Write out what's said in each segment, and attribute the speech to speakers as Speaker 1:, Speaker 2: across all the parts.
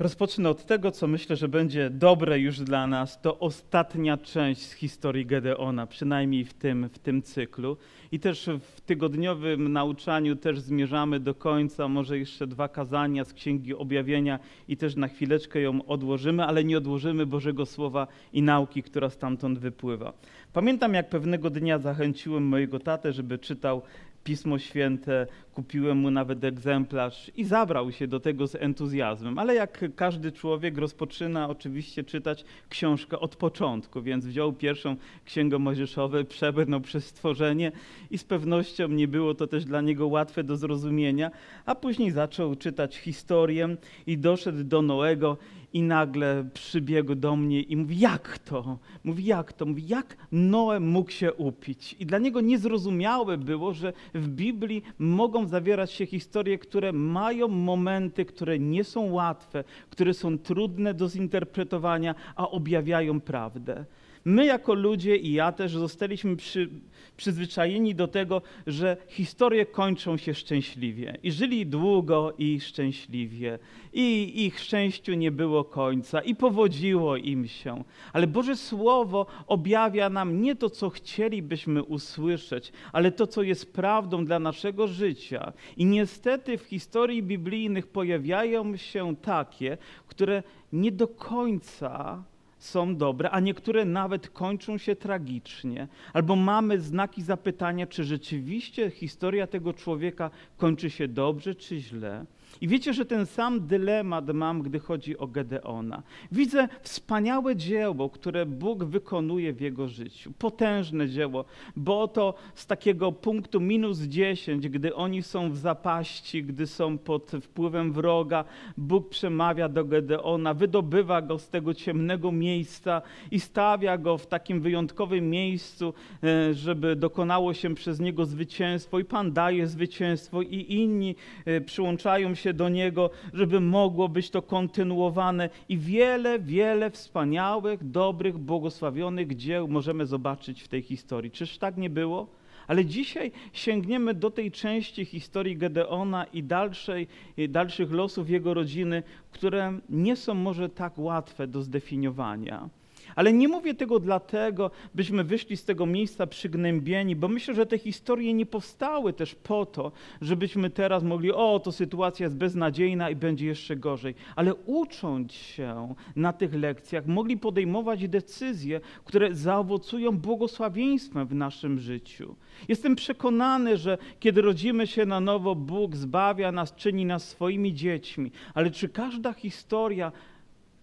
Speaker 1: Rozpocznę od tego, co myślę, że będzie dobre już dla nas. To ostatnia część z historii Gedeona, przynajmniej w tym, w tym cyklu. I też w tygodniowym nauczaniu też zmierzamy do końca, może jeszcze dwa kazania z Księgi Objawienia i też na chwileczkę ją odłożymy, ale nie odłożymy Bożego Słowa i nauki, która stamtąd wypływa. Pamiętam, jak pewnego dnia zachęciłem mojego tatę, żeby czytał Pismo Święte, kupiłem mu nawet egzemplarz i zabrał się do tego z entuzjazmem. Ale jak każdy człowiek rozpoczyna oczywiście czytać książkę od początku, więc wziął pierwszą księgę Mojżeszową, przebrnął przez stworzenie i z pewnością nie było to też dla niego łatwe do zrozumienia, a później zaczął czytać historię i doszedł do Noego i nagle przybiegł do mnie i mówi, jak to? Mówi, jak to? Mówi, jak Noe mógł się upić? I dla niego niezrozumiałe było, że w Biblii mogą zawierać się historie, które mają momenty, które nie są łatwe, które są trudne do zinterpretowania, a objawiają prawdę. My jako ludzie i ja też zostaliśmy przy, przyzwyczajeni do tego, że historie kończą się szczęśliwie. I żyli długo i szczęśliwie. I ich szczęściu nie było końca. I powodziło im się. Ale Boże Słowo objawia nam nie to, co chcielibyśmy usłyszeć, ale to, co jest prawdą dla naszego życia. I niestety w historii biblijnych pojawiają się takie, które nie do końca są dobre, a niektóre nawet kończą się tragicznie. Albo mamy znaki zapytania, czy rzeczywiście historia tego człowieka kończy się dobrze, czy źle. I wiecie, że ten sam dylemat mam, gdy chodzi o Gedeona. Widzę wspaniałe dzieło, które Bóg wykonuje w jego życiu. Potężne dzieło, bo to z takiego punktu minus 10, gdy oni są w zapaści, gdy są pod wpływem wroga, Bóg przemawia do Gedeona, wydobywa go z tego ciemnego miejsca i stawia go w takim wyjątkowym miejscu, e, żeby dokonało się przez niego zwycięstwo i Pan daje zwycięstwo i inni e, przyłączają się się do Niego, żeby mogło być to kontynuowane i wiele, wiele wspaniałych, dobrych, błogosławionych dzieł możemy zobaczyć w tej historii. Czyż tak nie było? Ale dzisiaj sięgniemy do tej części historii Gedeona i dalszej, dalszych losów jego rodziny, które nie są może tak łatwe do zdefiniowania. Ale nie mówię tego dlatego, byśmy wyszli z tego miejsca przygnębieni, bo myślę, że te historie nie powstały też po to, żebyśmy teraz mogli, o, to sytuacja jest beznadziejna i będzie jeszcze gorzej. Ale ucząc się na tych lekcjach, mogli podejmować decyzje, które zaowocują błogosławieństwem w naszym życiu. Jestem przekonany, że kiedy rodzimy się na nowo, Bóg zbawia nas, czyni nas swoimi dziećmi. Ale czy każda historia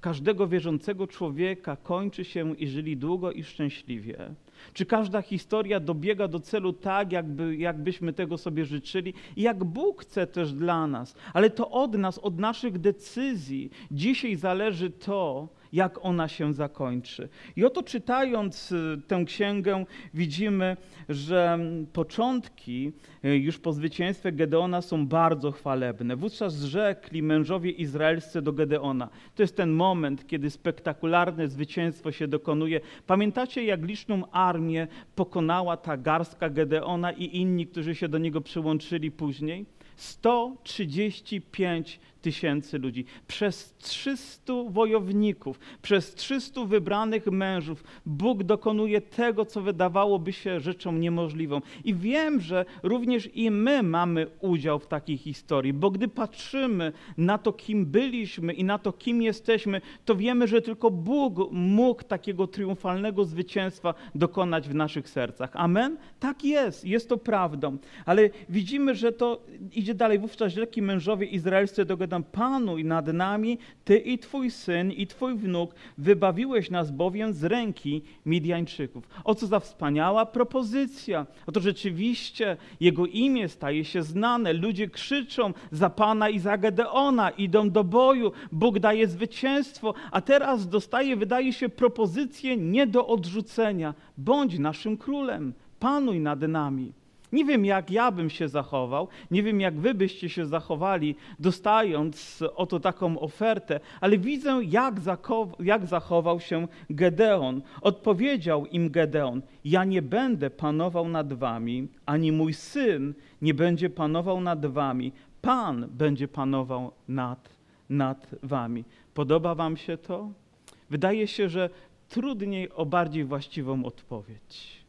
Speaker 1: każdego wierzącego człowieka kończy się i żyli długo i szczęśliwie? Czy każda historia dobiega do celu tak, jakby, jakbyśmy tego sobie życzyli i jak Bóg chce też dla nas? Ale to od nas, od naszych decyzji dzisiaj zależy to, jak ona się zakończy. I oto czytając y, tę księgę widzimy, że początki y, już po zwycięstwie Gedeona są bardzo chwalebne. Wówczas rzekli mężowie izraelscy do Gedeona. To jest ten moment, kiedy spektakularne zwycięstwo się dokonuje. Pamiętacie, jak liczną armię pokonała ta garstka Gedeona i inni, którzy się do niego przyłączyli później? 135 tysięcy ludzi, przez 300 wojowników, przez 300 wybranych mężów Bóg dokonuje tego, co wydawałoby się rzeczą niemożliwą. I wiem, że również i my mamy udział w takiej historii, bo gdy patrzymy na to, kim byliśmy i na to, kim jesteśmy, to wiemy, że tylko Bóg mógł takiego triumfalnego zwycięstwa dokonać w naszych sercach. Amen? Tak jest, jest to prawdą. Ale widzimy, że to idzie dalej. Wówczas wielki mężowie izraelscy dogadali Panu i nad nami, Ty i Twój syn i Twój wnuk, wybawiłeś nas bowiem z ręki Midianczyków. O co za wspaniała propozycja. Oto rzeczywiście Jego imię staje się znane. Ludzie krzyczą za Pana i za Gedeona, idą do boju. Bóg daje zwycięstwo, a teraz dostaje, wydaje się, propozycję nie do odrzucenia. Bądź naszym królem, panuj nad nami. Nie wiem, jak ja bym się zachował, nie wiem, jak wy byście się zachowali, dostając oto taką ofertę, ale widzę, jak, jak zachował się Gedeon. Odpowiedział im Gedeon: Ja nie będę panował nad wami, ani mój syn nie będzie panował nad wami. Pan będzie panował nad nad wami. Podoba wam się to? Wydaje się, że trudniej o bardziej właściwą odpowiedź.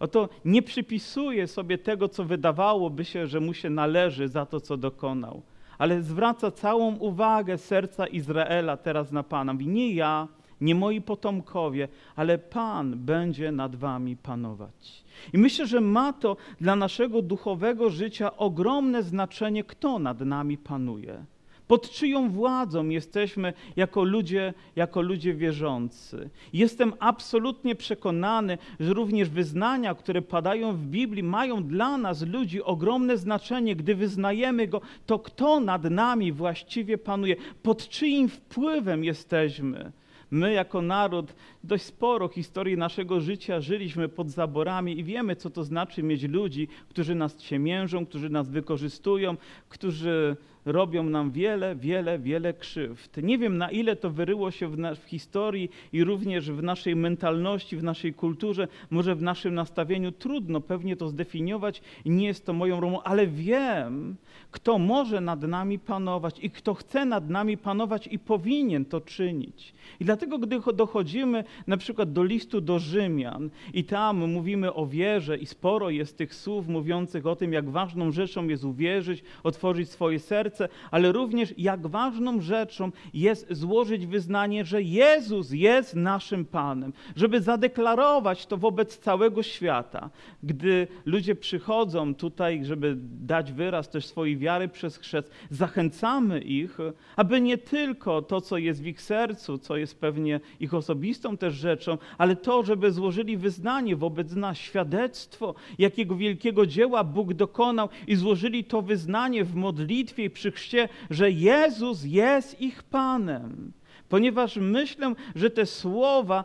Speaker 1: Oto nie przypisuje sobie tego, co wydawałoby się, że mu się należy za to, co dokonał, ale zwraca całą uwagę serca Izraela teraz na Pana. Mówi, nie ja, nie moi potomkowie, ale Pan będzie nad wami panować. I myślę, że ma to dla naszego duchowego życia ogromne znaczenie, kto nad nami panuje. Pod czyją władzą jesteśmy jako ludzie, jako ludzie wierzący? Jestem absolutnie przekonany, że również wyznania, które padają w Biblii, mają dla nas, ludzi, ogromne znaczenie. Gdy wyznajemy go, to kto nad nami właściwie panuje? Pod czyim wpływem jesteśmy? My, jako naród, dość sporo historii naszego życia żyliśmy pod zaborami i wiemy, co to znaczy mieć ludzi, którzy nas ciemiężą, którzy nas wykorzystują, którzy robią nam wiele, wiele, wiele krzywd. Nie wiem, na ile to wyryło się w, w, historii i również w naszej mentalności, w naszej kulturze, może w naszym nastawieniu. Trudno pewnie to zdefiniować i nie jest to moją rolą, ale wiem, kto może nad nami panować i kto chce nad nami panować i powinien to czynić. I dlatego, gdy dochodzimy na przykład do listu do Rzymian i tam mówimy o wierze i sporo jest tych słów mówiących o tym, jak ważną rzeczą jest uwierzyć, otworzyć swoje serce, ale również jak ważną rzeczą jest złożyć wyznanie, że Jezus jest naszym Panem, żeby zadeklarować to wobec całego świata. Gdy ludzie przychodzą tutaj, żeby dać wyraz też swojej wiary przez chrzest, zachęcamy ich, aby nie tylko to, co jest w ich sercu, co jest pewnie ich osobistą też rzeczą, ale to, żeby złożyli wyznanie wobec nas, świadectwo, jakiego wielkiego dzieła Bóg dokonał i złożyli to wyznanie w modlitwie i przy chrzcie, że Jezus jest ich Panem. Ponieważ myślę, że te słowa,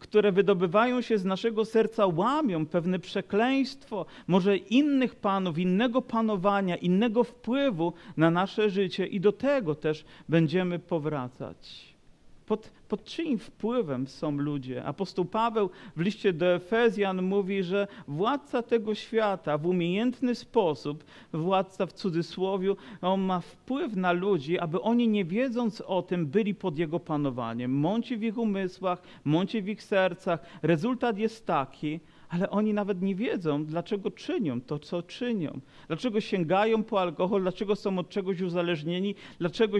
Speaker 1: które wydobywają się z naszego serca, łamią pewne przekleństwo, może innych panów, innego panowania, innego wpływu na nasze życie i do tego też będziemy powracać pod, pod czyim wpływem są ludzie. Apostoł Paweł w liście do Efezjan mówi, że władca tego świata w umiejętny sposób, władca w cudzysłowie, on ma wpływ na ludzi, aby oni nie wiedząc o tym byli pod jego panowaniem. Mąci w ich umysłach, mąci w ich sercach. Rezultat jest taki, ale oni nawet nie wiedzą, dlaczego czynią to, co czynią. Dlaczego sięgają po alkohol, dlaczego są od czegoś uzależnieni, dlaczego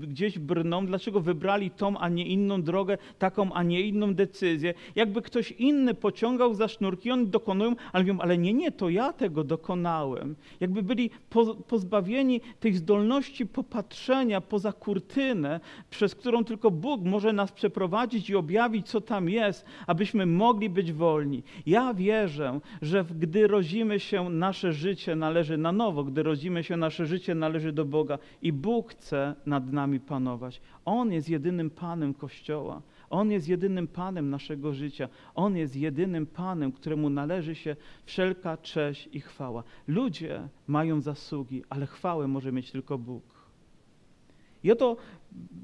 Speaker 1: gdzieś brną, dlaczego wybrali tą, a nie inną drogę, taką, a nie inną decyzję. Jakby ktoś inny pociągał za sznurki, oni dokonują, ale mówią, ale nie, nie, to ja tego dokonałem. Jakby byli po, pozbawieni tej zdolności popatrzenia poza kurtynę, przez którą tylko Bóg może nas przeprowadzić i objawić, co tam jest, abyśmy mogli być wolni. Ja wierzę, że gdy rodzimy się, nasze życie należy na nowo, gdy rodzimy się, nasze życie należy do Boga i Bóg chce nad nami panować. On jest jedynym Panem Kościoła. On jest jedynym Panem naszego życia. On jest jedynym Panem, któremu należy się wszelka cześć i chwała. Ludzie mają zasługi, ale chwałę może mieć tylko Bóg. I oto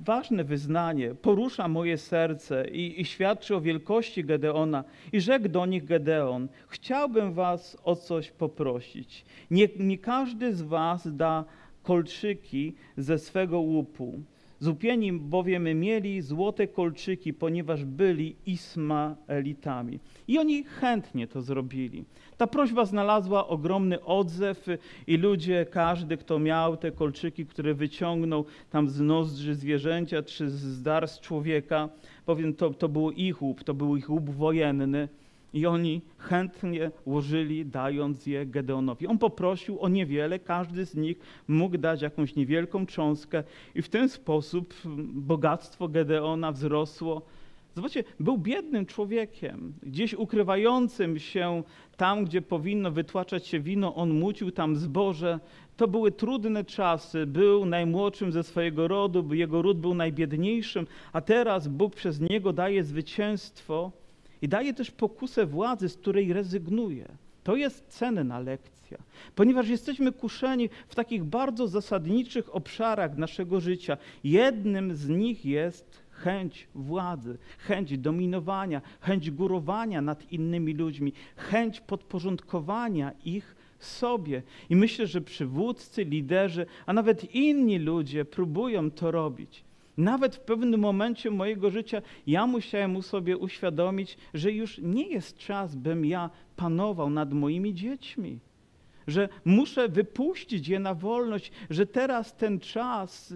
Speaker 1: ważne wyznanie porusza moje serce i, i, świadczy o wielkości Gedeona. I rzekł do nich Gedeon, chciałbym was o coś poprosić. Nie, nie każdy z was da kolczyki ze swego łupu. Zupieni bowiem mieli złote kolczyki, ponieważ byli Ismaelitami. I oni chętnie to zrobili. Ta prośba znalazła ogromny odzew i ludzie, każdy, kto miał te kolczyki, które wyciągnął tam z nozdrzy zwierzęcia czy z dar z człowieka, powiem, to, to był ich łup, to był ich łup wojenny, i oni chętnie łożyli, dając je Gedeonowi. On poprosił o niewiele, każdy z nich mógł dać jakąś niewielką cząstkę, i w ten sposób bogactwo Gedeona wzrosło. Zobaczcie, był biednym człowiekiem, gdzieś ukrywającym się tam, gdzie powinno wytłaczać się wino, on mucił tam zboże. To były trudne czasy, był najmłodszym ze swojego rodu, jego ród był najbiedniejszym, a teraz Bóg przez niego daje zwycięstwo i daje też pokusę władzy, z której rezygnuje. To jest cenna lekcja, ponieważ jesteśmy kuszeni w takich bardzo zasadniczych obszarach naszego życia. Jednym z nich jest chęć władzy, chęć dominowania, chęć górowania nad innymi ludźmi, chęć podporządkowania ich sobie. I myślę, że przywódcy, liderzy, a nawet inni ludzie próbują to robić. Nawet w pewnym momencie mojego życia ja musiałem sobie uświadomić, że już nie jest czas, bym ja panował nad moimi dziećmi że muszę wypuścić je na wolność, że teraz ten czas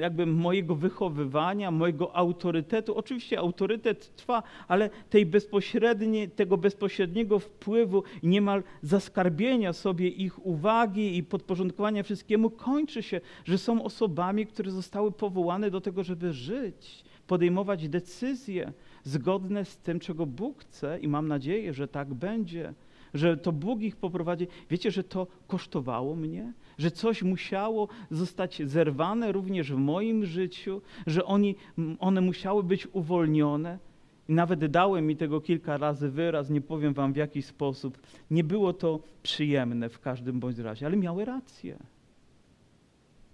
Speaker 1: jakby mojego wychowywania, mojego autorytetu, oczywiście autorytet trwa, ale tej bezpośredniej, tego bezpośredniego wpływu niemal zaskarbienia sobie ich uwagi i podporządkowania wszystkiemu kończy się, że są osobami, które zostały powołane do tego, żeby żyć, podejmować decyzje zgodne z tym, czego Bóg chce i mam nadzieję, że tak będzie że to Bóg ich poprowadzi. Wiecie, że to kosztowało mnie? Że coś musiało zostać zerwane również w moim życiu, że oni, one musiały być uwolnione. I nawet dałem mi tego kilka razy wyraz, nie powiem wam w jaki sposób. Nie było to przyjemne w każdym bądź razie, ale miały rację,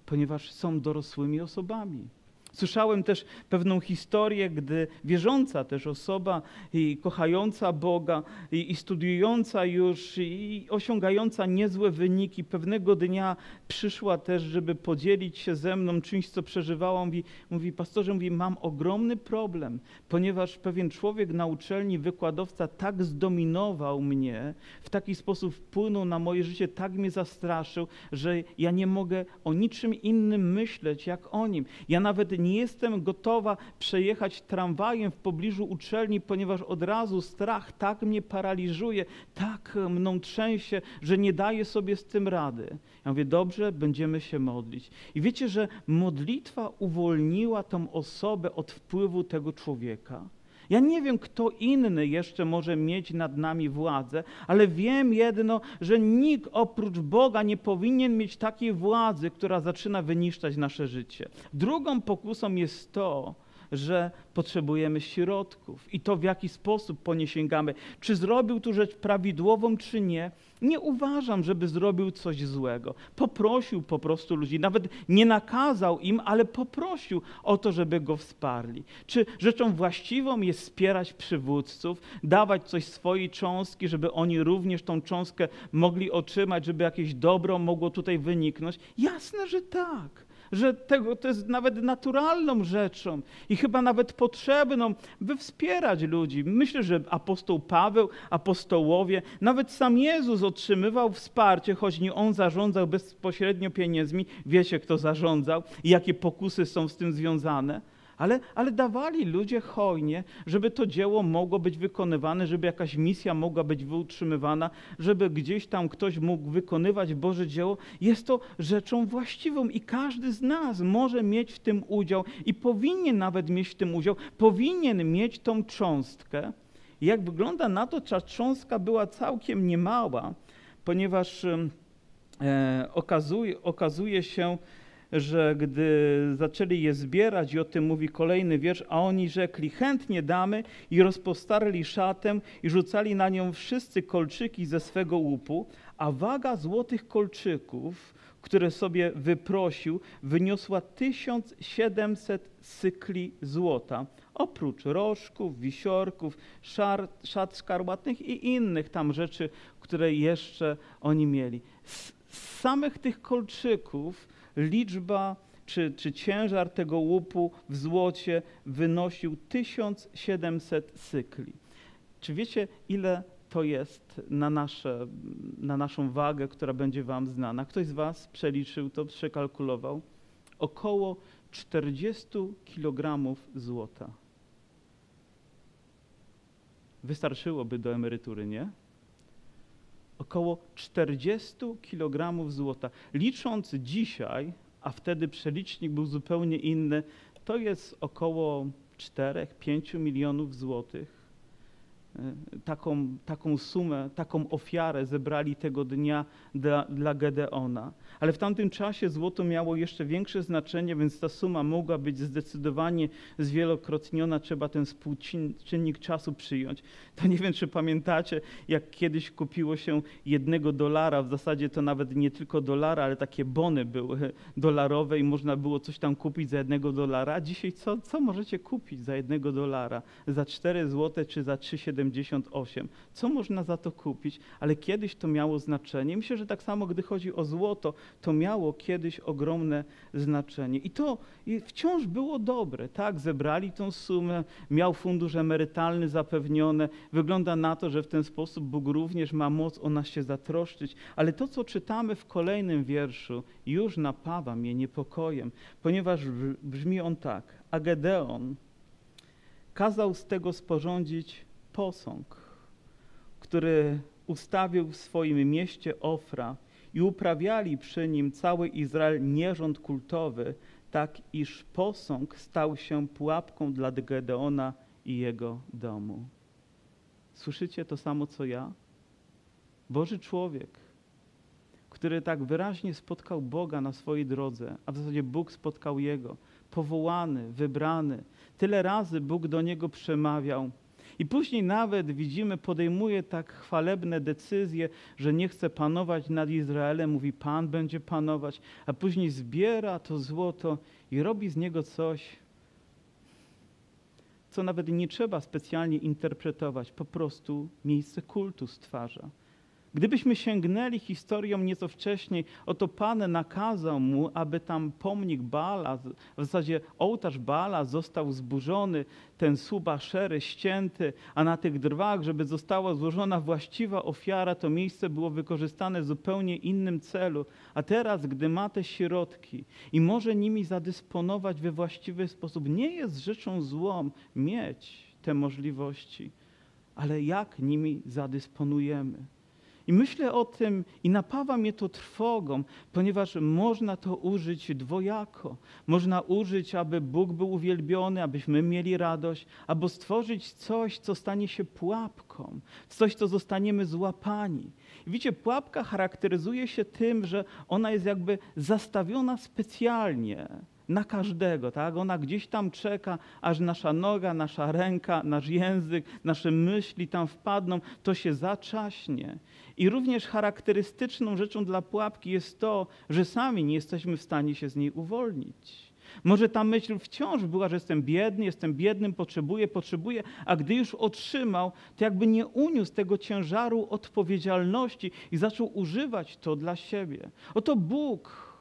Speaker 1: ponieważ są dorosłymi osobami. Słyszałem też pewną historię, gdy wierząca też osoba i kochająca Boga i, i studiująca już i osiągająca niezłe wyniki pewnego dnia przyszła też, żeby podzielić się ze mną czymś, co przeżywała. Mówi, mówi pastorze, mówi, mam ogromny problem, ponieważ pewien człowiek na uczelni, wykładowca tak zdominował mnie, w taki sposób wpłynął na moje życie, tak mnie zastraszył, że ja nie mogę o niczym innym myśleć, jak o nim. Ja nawet nie jestem gotowa przejechać tramwajem w pobliżu uczelni, ponieważ od razu strach tak mnie paraliżuje, tak mną trzęsie, że nie daję sobie z tym rady. Ja mówię, dobrze, będziemy się modlić. I wiecie, że modlitwa uwolniła tą osobę od wpływu tego człowieka. Ja nie wiem, kto inny jeszcze może mieć nad nami władzę, ale wiem jedno, że nikt oprócz Boga nie powinien mieć takiej władzy, która zaczyna wyniszczać nasze życie. Drugą pokusą jest to, że potrzebujemy środków i to w jaki sposób po nie sięgamy. Czy zrobił tu rzecz prawidłową, czy nie? Nie uważam, żeby zrobił coś złego. Poprosił po prostu ludzi, nawet nie nakazał im, ale poprosił o to, żeby go wsparli. Czy rzeczą właściwą jest wspierać przywódców, dawać coś swojej cząstki, żeby oni również tą cząstkę mogli otrzymać, żeby jakieś dobro mogło tutaj wyniknąć? Jasne, że tak że tego, to jest nawet naturalną rzeczą i chyba nawet potrzebną, by wspierać ludzi. Myślę, że apostoł Paweł, apostołowie, nawet sam Jezus otrzymywał wsparcie, choć nie on zarządzał bezpośrednio pieniędzmi. Wiecie, kto zarządzał i jakie pokusy są z tym związane ale, ale dawali ludzie hojnie, żeby to dzieło mogło być wykonywane, żeby jakaś misja mogła być utrzymywana, żeby gdzieś tam ktoś mógł wykonywać Boże dzieło. Jest to rzeczą właściwą i każdy z nas może mieć w tym udział i powinien nawet mieć w tym udział, powinien mieć tą cząstkę. Jak wygląda na to, ta cząstka była całkiem niemała, ponieważ e, okazuje, okazuje się, że gdy zaczęli je zbierać, i o tym mówi kolejny wiersz, a oni rzekli, chętnie damy i rozpostarli szatę i rzucali na nią wszyscy kolczyki ze swego łupu, a waga złotych kolczyków, które sobie wyprosił, wyniosła 1700 cykli złota, oprócz rożków, wisiorków, szar, szat szkarłatnych i innych tam rzeczy, które jeszcze oni mieli. Z samych tych kolczyków liczba czy, czy ciężar tego łupu w złocie wynosił 1700 cykli. Czy wiecie, ile to jest na, nasze, na naszą wagę, która będzie Wam znana? Ktoś z Was przeliczył to, przekalkulował? Około 40 kg złota. Wystarczyłoby do emerytury, nie? Około 40 kg złota. Licząc dzisiaj, a wtedy przelicznik był zupełnie inny, to jest około 4-5 milionów złotych. E, taką, taką sumę, taką ofiarę zebrali tego dnia dla, dla Gedeona. Ale w tamtym czasie złoto miało jeszcze większe znaczenie, więc ta suma mogła być zdecydowanie zwielokrotniona. Trzeba ten współczynnik czasu przyjąć. To nie wiem, czy pamiętacie, jak kiedyś kupiło się jednego dolara, w zasadzie to nawet nie tylko dolara, ale takie bony były dolarowe i można było coś tam kupić za jednego dolara. A dzisiaj co, co możecie kupić za jednego dolara? Za 4 złote czy za 3,70 78. Co można za to kupić? Ale kiedyś to miało znaczenie. Myślę, że tak samo, gdy chodzi o złoto, to miało kiedyś ogromne znaczenie. I to wciąż było dobre, tak? Zebrali tą sumę, miał fundusz emerytalny zapewnione. Wygląda na to, że w ten sposób Bóg również ma moc o nas się zatroszczyć. Ale to, co czytamy w kolejnym wierszu, już napawa mnie niepokojem, ponieważ brzmi on tak. A Gedeon kazał z tego sporządzić posąg, który ustawił w swoim mieście Ofra i uprawiali przy nim cały Izrael nierząd kultowy, tak iż posąg stał się pułapką dla Gedeona i jego domu. Słyszycie to samo co ja? Boży człowiek, który tak wyraźnie spotkał Boga na swojej drodze, a w zasadzie Bóg spotkał jego, powołany, wybrany. Tyle razy Bóg do niego przemawiał. I później nawet widzimy, podejmuje tak chwalebne decyzje, że nie chce panować nad Izraelem, mówi Pan będzie panować, a później zbiera to złoto i robi z niego coś, co nawet nie trzeba specjalnie interpretować, po prostu miejsce kultu stwarza. Gdybyśmy sięgnęli historią nieco wcześniej, oto Pan nakazał mu, aby tam pomnik Bala, w zasadzie ołtarz Bala został zburzony, ten suba szery ścięty, a na tych drwach, żeby została złożona właściwa ofiara, to miejsce było wykorzystane w zupełnie innym celu. A teraz, gdy ma te środki i może nimi zadysponować we właściwy sposób, nie jest rzeczą złą mieć te możliwości, ale jak nimi zadysponujemy? I myślę o tym i napawa mnie to trwogą, ponieważ można to użyć dwojako. Można użyć, aby Bóg był uwielbiony, abyśmy mieli radość, albo stworzyć coś, co stanie się pułapką, coś, co zostaniemy złapani. I widzicie, pułapka charakteryzuje się tym, że ona jest jakby zastawiona specjalnie na każdego, tak? Ona gdzieś tam czeka, aż nasza noga, nasza ręka, nasz język, nasze myśli tam wpadną, to się zaczaśnie. I również charakterystyczną rzeczą dla pułapki jest to, że sami nie jesteśmy w stanie się z niej uwolnić. Może ta myśl wciąż była, że jestem biedny, jestem biednym, potrzebuję, potrzebuję, a gdy już otrzymał, to jakby nie uniósł tego ciężaru odpowiedzialności i zaczął używać to dla siebie. Oto Bóg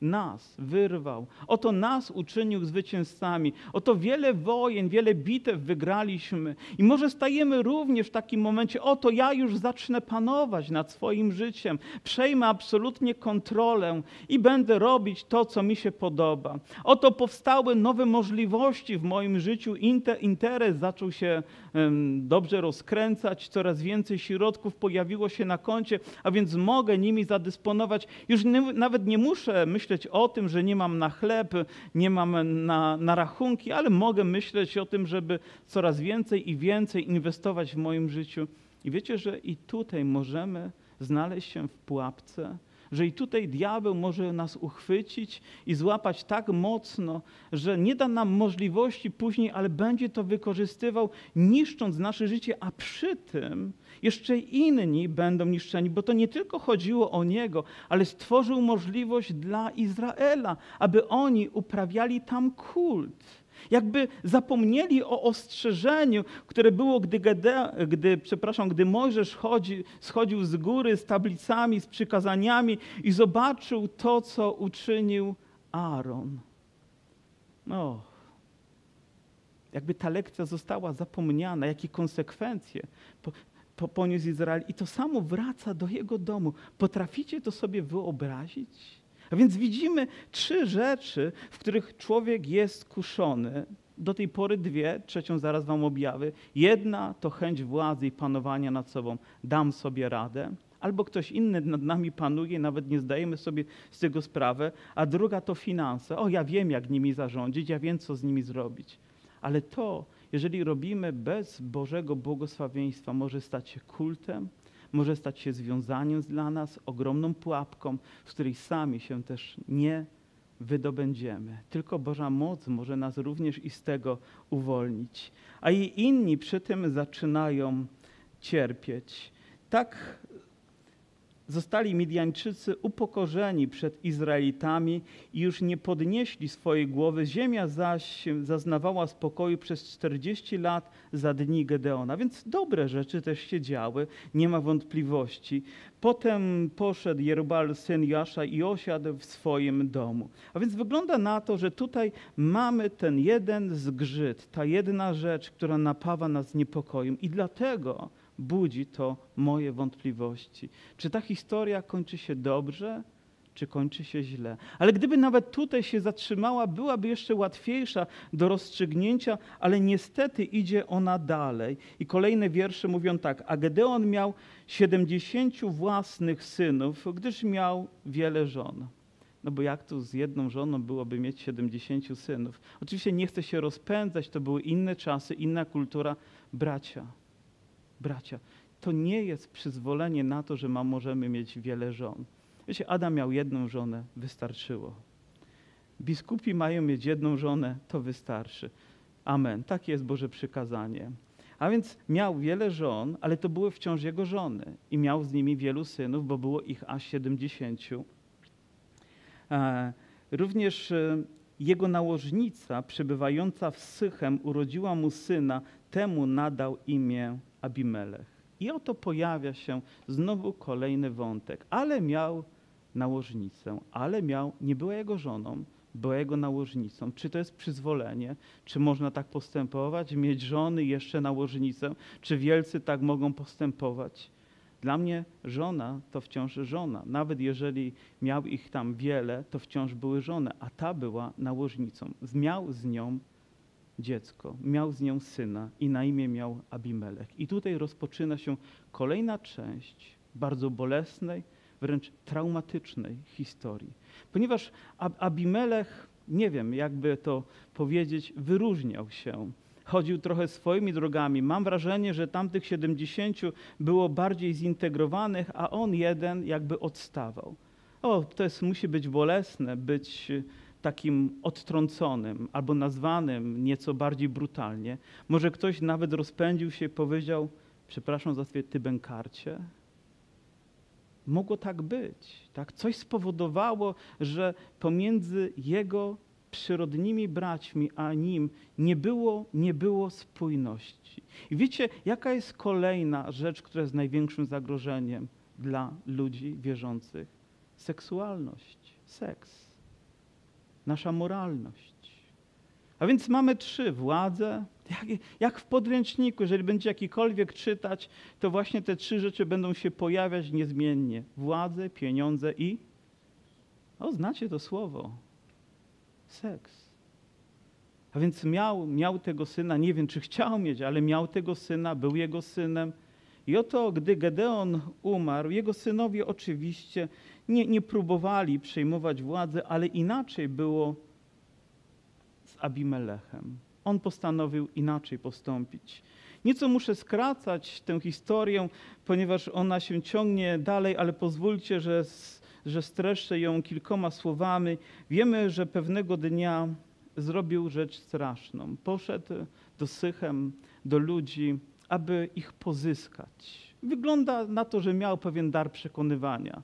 Speaker 1: nas wyrwał. Oto nas uczynił zwycięzcami. Oto wiele wojen, wiele bitew wygraliśmy. I może stajemy również w takim momencie, oto ja już zacznę panować nad swoim życiem. Przejmę absolutnie kontrolę i będę robić to, co mi się podoba. Oto powstały nowe możliwości w moim życiu. Interes zaczął się um, dobrze rozkręcać. Coraz więcej środków pojawiło się na koncie, a więc mogę nimi zadysponować. Już nie, nawet nie muszę myśleć, myśleć o tym, że nie mam na chleb, nie mam na, na rachunki, ale mogę myśleć o tym, żeby coraz więcej i więcej inwestować w moim życiu. I wiecie, że i tutaj możemy znaleźć się w pułapce, że i tutaj diabeł może nas uchwycić i złapać tak mocno, że nie da nam możliwości później, ale będzie to wykorzystywał, niszcząc nasze życie, a przy tym jeszcze inni będą niszczeni, bo to nie tylko chodziło o niego, ale stworzył możliwość dla Izraela, aby oni uprawiali tam kult. Jakby zapomnieli o ostrzeżeniu, które było, gdy, Gede, gdy, przepraszam, gdy Mojżesz chodzi, schodził z góry z tablicami, z przykazaniami i zobaczył to, co uczynił Aaron. No, jakby ta lekcja została zapomniana, jakie konsekwencje poniósł Izrael i to samo wraca do jego domu. Potraficie to sobie wyobrazić? A więc widzimy trzy rzeczy, w których człowiek jest kuszony. Do tej pory dwie, trzecią zaraz wam objawy. Jedna to chęć władzy i panowania nad sobą. Dam sobie radę. Albo ktoś inny nad nami panuje, nawet nie zdajemy sobie z tego sprawy. A druga to finanse. O, ja wiem, jak nimi zarządzić, ja wiem, co z nimi zrobić. Ale to jeżeli robimy bez Bożego błogosławieństwa, może stać się kultem, może stać się związaniem dla nas, ogromną pułapką, z której sami się też nie wydobędziemy. Tylko Boża moc może nas również i z tego uwolnić. A i inni przy tym zaczynają cierpieć. Tak zostali Midianczycy upokorzeni przed Izraelitami i już nie podnieśli swojej głowy. Ziemia zaś zaznawała spokoju przez 40 lat za dni Gedeona. Więc dobre rzeczy też się działy, nie ma wątpliwości. Potem poszedł Jerubal, syn Jasza i osiadł w swoim domu. A więc wygląda na to, że tutaj mamy ten jeden zgrzyt, ta jedna rzecz, która napawa nas niepokojem. I dlatego budzi to moje wątpliwości. Czy ta historia kończy się dobrze, czy kończy się źle? Ale gdyby nawet tutaj się zatrzymała, byłaby jeszcze łatwiejsza do rozstrzygnięcia, ale niestety idzie ona dalej. I kolejne wiersze mówią tak: A Gedeon miał siedemdziesięciu własnych synów, gdyż miał wiele żon. No bo jak tu z jedną żoną byłoby mieć 70 synów? Oczywiście nie chcę się rozpędzać, to były inne czasy, inna kultura. Bracia, bracia, to nie jest przyzwolenie na to, że ma, możemy mieć wiele żon. Wiecie, Adam miał jedną żonę, wystarczyło. Biskupi mają mieć jedną żonę, to wystarczy. Amen. Takie jest Boże przykazanie. A więc miał wiele żon, ale to były wciąż jego żony. I miał z nimi wielu synów, bo było ich aż siedemdziesięciu. E, również e, jego nałożnica, przebywająca w Sychem, urodziła mu syna, temu nadał imię Abimelech. I oto pojawia się znowu kolejny wątek. Ale miał nałożnicę, ale miał, nie była jego żoną, była jego nałożnicą. Czy to jest przyzwolenie? Czy można tak postępować? Mieć żony jeszcze nałożnicę? Czy wielcy tak mogą postępować? Dla mnie żona to wciąż żona. Nawet jeżeli miał ich tam wiele, to wciąż były żony, a ta była nałożnicą. Miał z nią dziecko, miał z nią syna i na imię miał Abimelech. I tutaj rozpoczyna się kolejna część bardzo bolesnej, wręcz traumatycznej historii. Ponieważ Abimelech, nie wiem jakby to powiedzieć, wyróżniał się chodził trochę swoimi drogami. Mam wrażenie, że tamtych 70 było bardziej zintegrowanych, a on jeden jakby odstawał. O, to jest, musi być bolesne, być takim odtrąconym albo nazwanym nieco bardziej brutalnie. Może ktoś nawet rozpędził się i powiedział, przepraszam za ty bękarcie. Mogło tak być. Tak? Coś spowodowało, że pomiędzy jego przyrodnimi braćmi, a nim nie było, nie było spójności. I wiecie, jaka jest kolejna rzecz, która jest największym zagrożeniem dla ludzi wierzących? Seksualność, seks, nasza moralność. A więc mamy trzy: władzę. Jak, jak w podręczniku, jeżeli będzie jakikolwiek czytać, to właśnie te trzy rzeczy będą się pojawiać niezmiennie: władzę, pieniądze i. O, znacie to słowo seks. A więc miał, miał tego syna, nie wiem czy chciał mieć, ale miał tego syna, był jego synem. I oto, gdy Gedeon umarł, jego synowie oczywiście nie, nie próbowali przejmować władzy, ale inaczej było z Abimelechem. On postanowił inaczej postąpić. Nieco muszę skracać tę historię, ponieważ ona się ciągnie dalej, ale pozwólcie, że że streszczę ją kilkoma słowami. Wiemy, że pewnego dnia zrobił rzecz straszną. Poszedł do Sychem, do ludzi, aby ich pozyskać. Wygląda na to, że miał pewien dar przekonywania.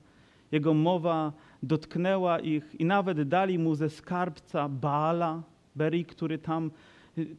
Speaker 1: Jego mowa dotknęła ich i nawet dali mu ze skarbca Baala, Beri, który tam,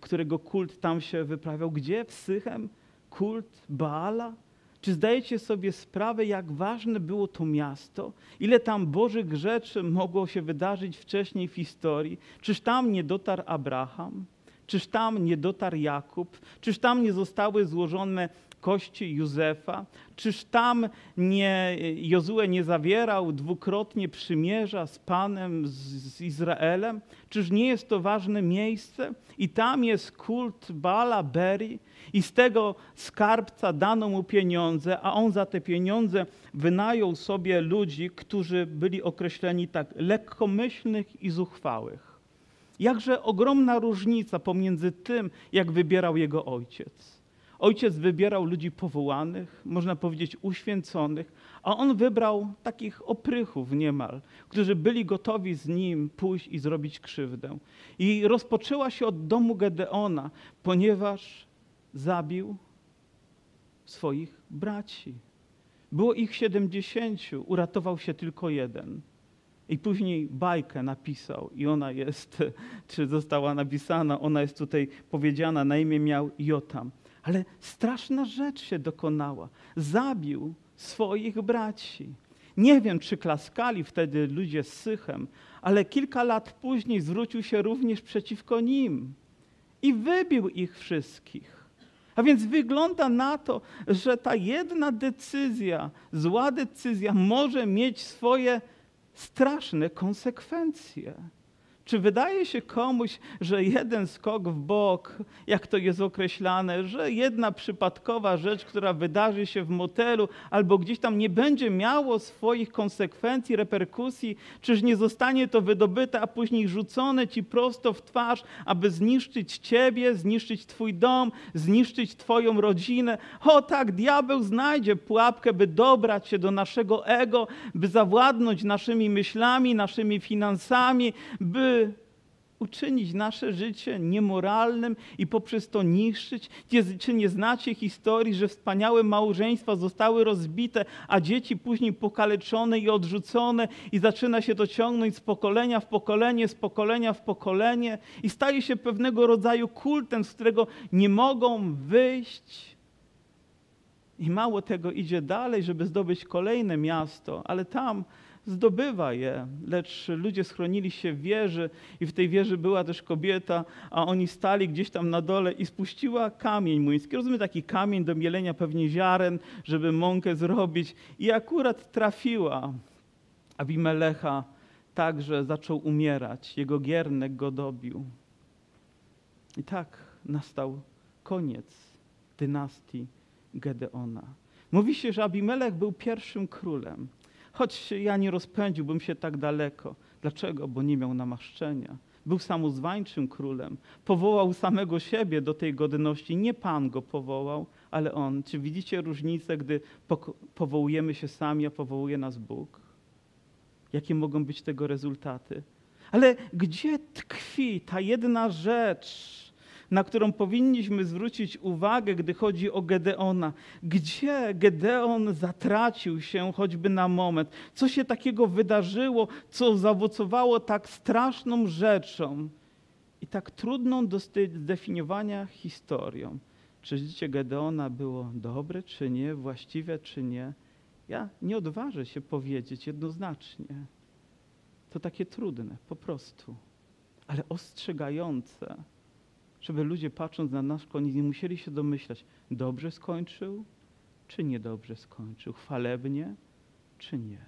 Speaker 1: którego kult tam się wyprawiał. Gdzie? W Sychem? Kult Baala? Czy zdajecie sobie sprawę, jak ważne było to miasto? Ile tam Bożych rzeczy mogło się wydarzyć wcześniej w historii? Czyż tam nie dotarł Abraham? Czyż tam nie dotarł Jakub? Czyż tam nie zostały złożone kości Józefa? Czyż tam nie, Jozue nie zawierał dwukrotnie przymierza z Panem, z, z Izraelem? Czyż nie jest to ważne miejsce? I tam jest kult Bala Beri i z tego skarbca dano mu pieniądze, a on za te pieniądze wynajął sobie ludzi, którzy byli określeni tak lekkomyślnych i zuchwałych. Jakże ogromna różnica pomiędzy tym, jak wybierał jego ojciec. Ojciec wybierał ludzi powołanych, można powiedzieć uświęconych, a on wybrał takich oprychów niemal, którzy byli gotowi z nim pójść i zrobić krzywdę. I rozpoczęła się od domu Gedeona, ponieważ zabił swoich braci. Było ich siedemdziesięciu, uratował się tylko jeden. I później bajkę napisał i ona jest, czy została napisana, ona jest tutaj powiedziana, na imię miał Jotam. Ale straszna rzecz się dokonała. Zabił swoich braci. Nie wiem, czy klaskali wtedy ludzie z Sychem, ale kilka lat później zwrócił się również przeciwko nim i wybił ich wszystkich. A więc wygląda na to, że ta jedna decyzja, zła decyzja, może mieć swoje straszne konsekwencje. Czy wydaje się komuś, że jeden skok w bok, jak to jest określane, że jedna przypadkowa rzecz, która wydarzy się w motelu albo gdzieś tam nie będzie miało swoich konsekwencji, reperkusji, czyż nie zostanie to wydobyte, a później rzucone ci prosto w twarz, aby zniszczyć ciebie, zniszczyć twój dom, zniszczyć twoją rodzinę? O tak, diabeł znajdzie pułapkę, by dobrać się do naszego ego, by zawładnąć naszymi myślami, naszymi finansami, by uczynić nasze życie niemoralnym i poprzez to niszczyć? Czy nie znacie historii, że wspaniałe małżeństwa zostały rozbite, a dzieci później pokaleczone i odrzucone i zaczyna się to ciągnąć z pokolenia w pokolenie, z pokolenia w pokolenie i staje się pewnego rodzaju kultem, z którego nie mogą wyjść? I mało tego idzie dalej, żeby zdobyć kolejne miasto, ale tam zdobywa je, lecz ludzie schronili się w wieży i w tej wieży była też kobieta, a oni stali gdzieś tam na dole i spuściła kamień młyński. Rozumiem, taki kamień do mielenia pewnie ziaren, żeby mąkę zrobić i akurat trafiła. Abimelecha także zaczął umierać, jego giernek go dobił. I tak nastał koniec dynastii Gedeona. Mówi się, że Abimelech był pierwszym królem. Choć ja nie rozpędziłbym się tak daleko. Dlaczego? Bo nie miał namaszczenia. Był samozwańczym królem. Powołał samego siebie do tej godności. Nie Pan go powołał, ale On. Czy widzicie różnicę, gdy powołujemy się sami, a powołuje nas Bóg? Jakie mogą być tego rezultaty? Ale gdzie tkwi ta jedna rzecz, na którą powinniśmy zwrócić uwagę, gdy chodzi o Gedeona. Gdzie Gedeon zatracił się choćby na moment? Co się takiego wydarzyło, co zaowocowało tak straszną rzeczą i tak trudną do zdefiniowania historią? Czy życie Gedeona było dobre, czy nie, właściwe, czy nie? Ja nie odważę się powiedzieć jednoznacznie. To takie trudne, po prostu, ale ostrzegające żeby ludzie patrząc na nasz koniec nie musieli się domyślać, dobrze skończył, czy niedobrze skończył, chwalebnie, czy nie.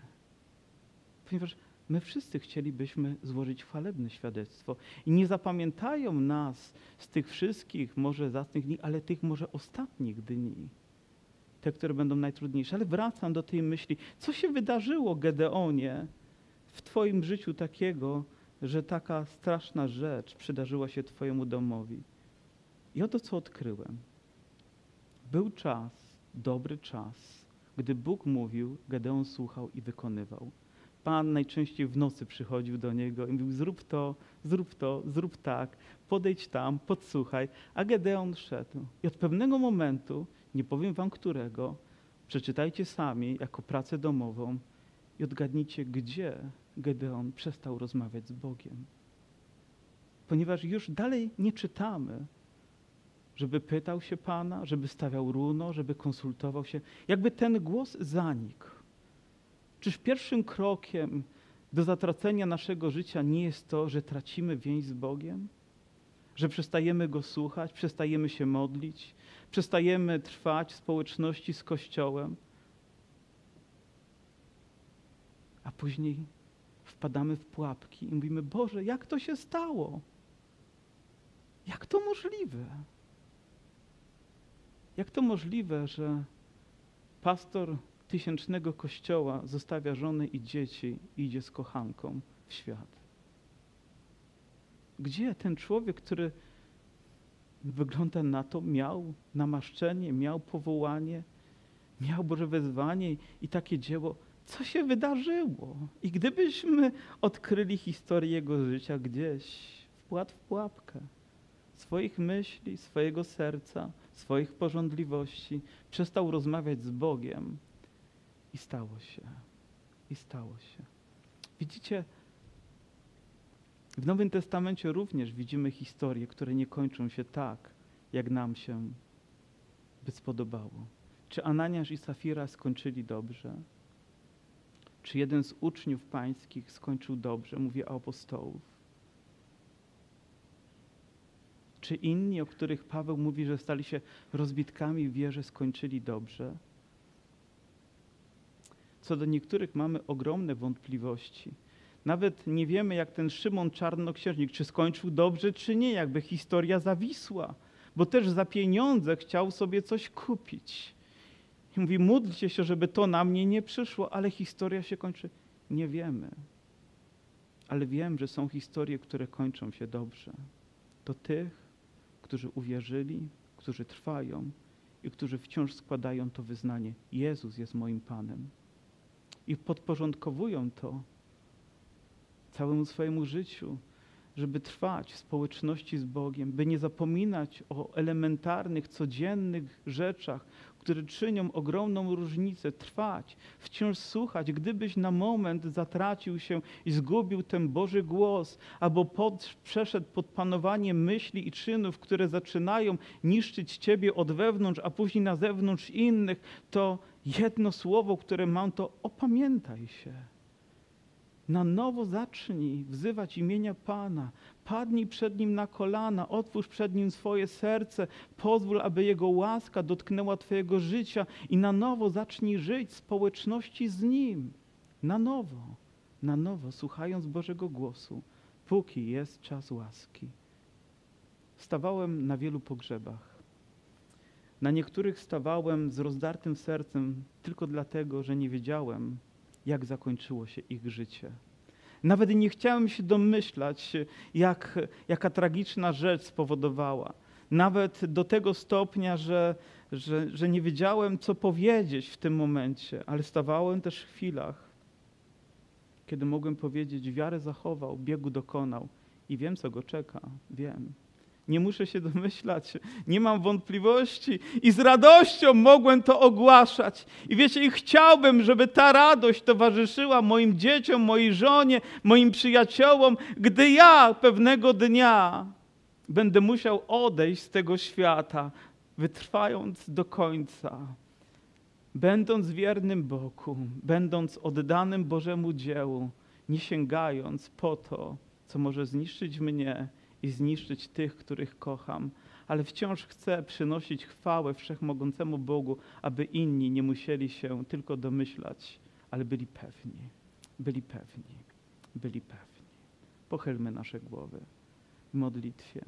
Speaker 1: Ponieważ my wszyscy chcielibyśmy złożyć chwalebne świadectwo i nie zapamiętają nas z tych wszystkich może zacnych dni, ale tych może ostatnich dni. Te, które będą najtrudniejsze. Ale wracam do tej myśli, co się wydarzyło, Gedeonie, w Twoim życiu takiego, że taka straszna rzecz przydarzyła się Twojemu domowi. I oto co odkryłem. Był czas, dobry czas, gdy Bóg mówił, Gedeon słuchał i wykonywał. Pan najczęściej w nocy przychodził do niego i mówił: Zrób to, zrób to, zrób tak, podejdź tam, podsłuchaj. A Gedeon szedł. I od pewnego momentu, nie powiem wam którego, przeczytajcie sami jako pracę domową i odgadnijcie, gdzie Gedeon przestał rozmawiać z Bogiem. Ponieważ już dalej nie czytamy, żeby pytał się Pana, żeby stawiał runo, żeby konsultował się. Jakby ten głos zanikł. Czyż pierwszym krokiem do zatracenia naszego życia nie jest to, że tracimy więź z Bogiem? Że przestajemy Go słuchać, przestajemy się modlić, przestajemy trwać w społeczności z Kościołem, a później wpadamy w pułapki i mówimy: Boże, jak to się stało? Jak to możliwe? Jak to możliwe, że pastor tysięcznego kościoła zostawia żonę i dzieci i idzie z kochanką w świat? Gdzie ten człowiek, który wygląda na to, miał namaszczenie, miał powołanie, miał Boże wezwanie i takie dzieło, co się wydarzyło? I gdybyśmy odkryli historię jego życia gdzieś, wpłat w pułapkę swoich myśli, swojego serca, swoich porządliwości, przestał rozmawiać z Bogiem, I stało się. I stało się. Widzicie, w Nowym Testamencie również widzimy historie, które nie kończą się tak, jak nam się by spodobało. Czy Ananiasz i Safira skończyli dobrze? Czy jeden z uczniów pańskich skończył dobrze? Mówię o apostołów. Czy inni, o których Paweł mówi, że stali się rozbitkami w wierze, skończyli dobrze? Co do niektórych mamy ogromne wątpliwości. Nawet nie wiemy, jak ten Szymon Czarnoksiężnik, czy skończył dobrze, czy nie, jakby historia zawisła, bo też za pieniądze chciał sobie coś kupić. I mówi, módlcie się, żeby to na mnie nie przyszło, ale historia się kończy. Nie wiemy. Ale wiem, że są historie, które kończą się dobrze. To tych, którzy uwierzyli, którzy trwają i którzy wciąż składają to wyznanie: Jezus jest moim Panem. I podporządkowują to całemu swojemu życiu, żeby trwać w społeczności z Bogiem, by nie zapominać o elementarnych, codziennych rzeczach, które czynią ogromną różnicę, trwać, wciąż słuchać. Gdybyś na moment zatracił się i zgubił ten Boży głos, albo pod, przeszedł pod panowanie myśli i czynów, które zaczynają niszczyć Ciebie od wewnątrz, a później na zewnątrz innych, to jedno słowo, które mam, to opamiętaj się. Na nowo zacznij wzywać imienia Pana. Padnij przed Nim na kolana, otwórz przed Nim swoje serce, pozwól, aby Jego łaska dotknęła Twojego życia i na nowo zacznij żyć w społeczności z Nim. Na nowo, na nowo, słuchając Bożego głosu, póki jest czas łaski. Stawałem na wielu pogrzebach. Na niektórych stawałem z rozdartym sercem tylko dlatego, że nie wiedziałem, jak zakończyło się ich życie. Nawet nie chciałem się domyślać, jak, jaka tragiczna rzecz spowodowała. Nawet do tego stopnia, że, że, że nie wiedziałem, co powiedzieć w tym momencie, ale stawałem też w chwilach, kiedy mogłem powiedzieć: Wiarę zachował, biegu dokonał i wiem, co go czeka. Wiem. Nie muszę się domyślać, nie mam wątpliwości i z radością mogłem to ogłaszać. I wiecie, i chciałbym, żeby ta radość towarzyszyła moim dzieciom, mojej żonie, moim przyjaciołom, gdy ja pewnego dnia będę musiał odejść z tego świata, wytrwając do końca, będąc wiernym Bogu, będąc oddanym Bożemu dziełu, nie sięgając po to, co może zniszczyć mnie i zniszczyć tych, których kocham, ale wciąż chcę przynosić chwałę wszechmogącemu Bogu, aby inni nie musieli się tylko domyślać, ale byli pewni, byli pewni, byli pewni. Pochylmy nasze głowy w modlitwie.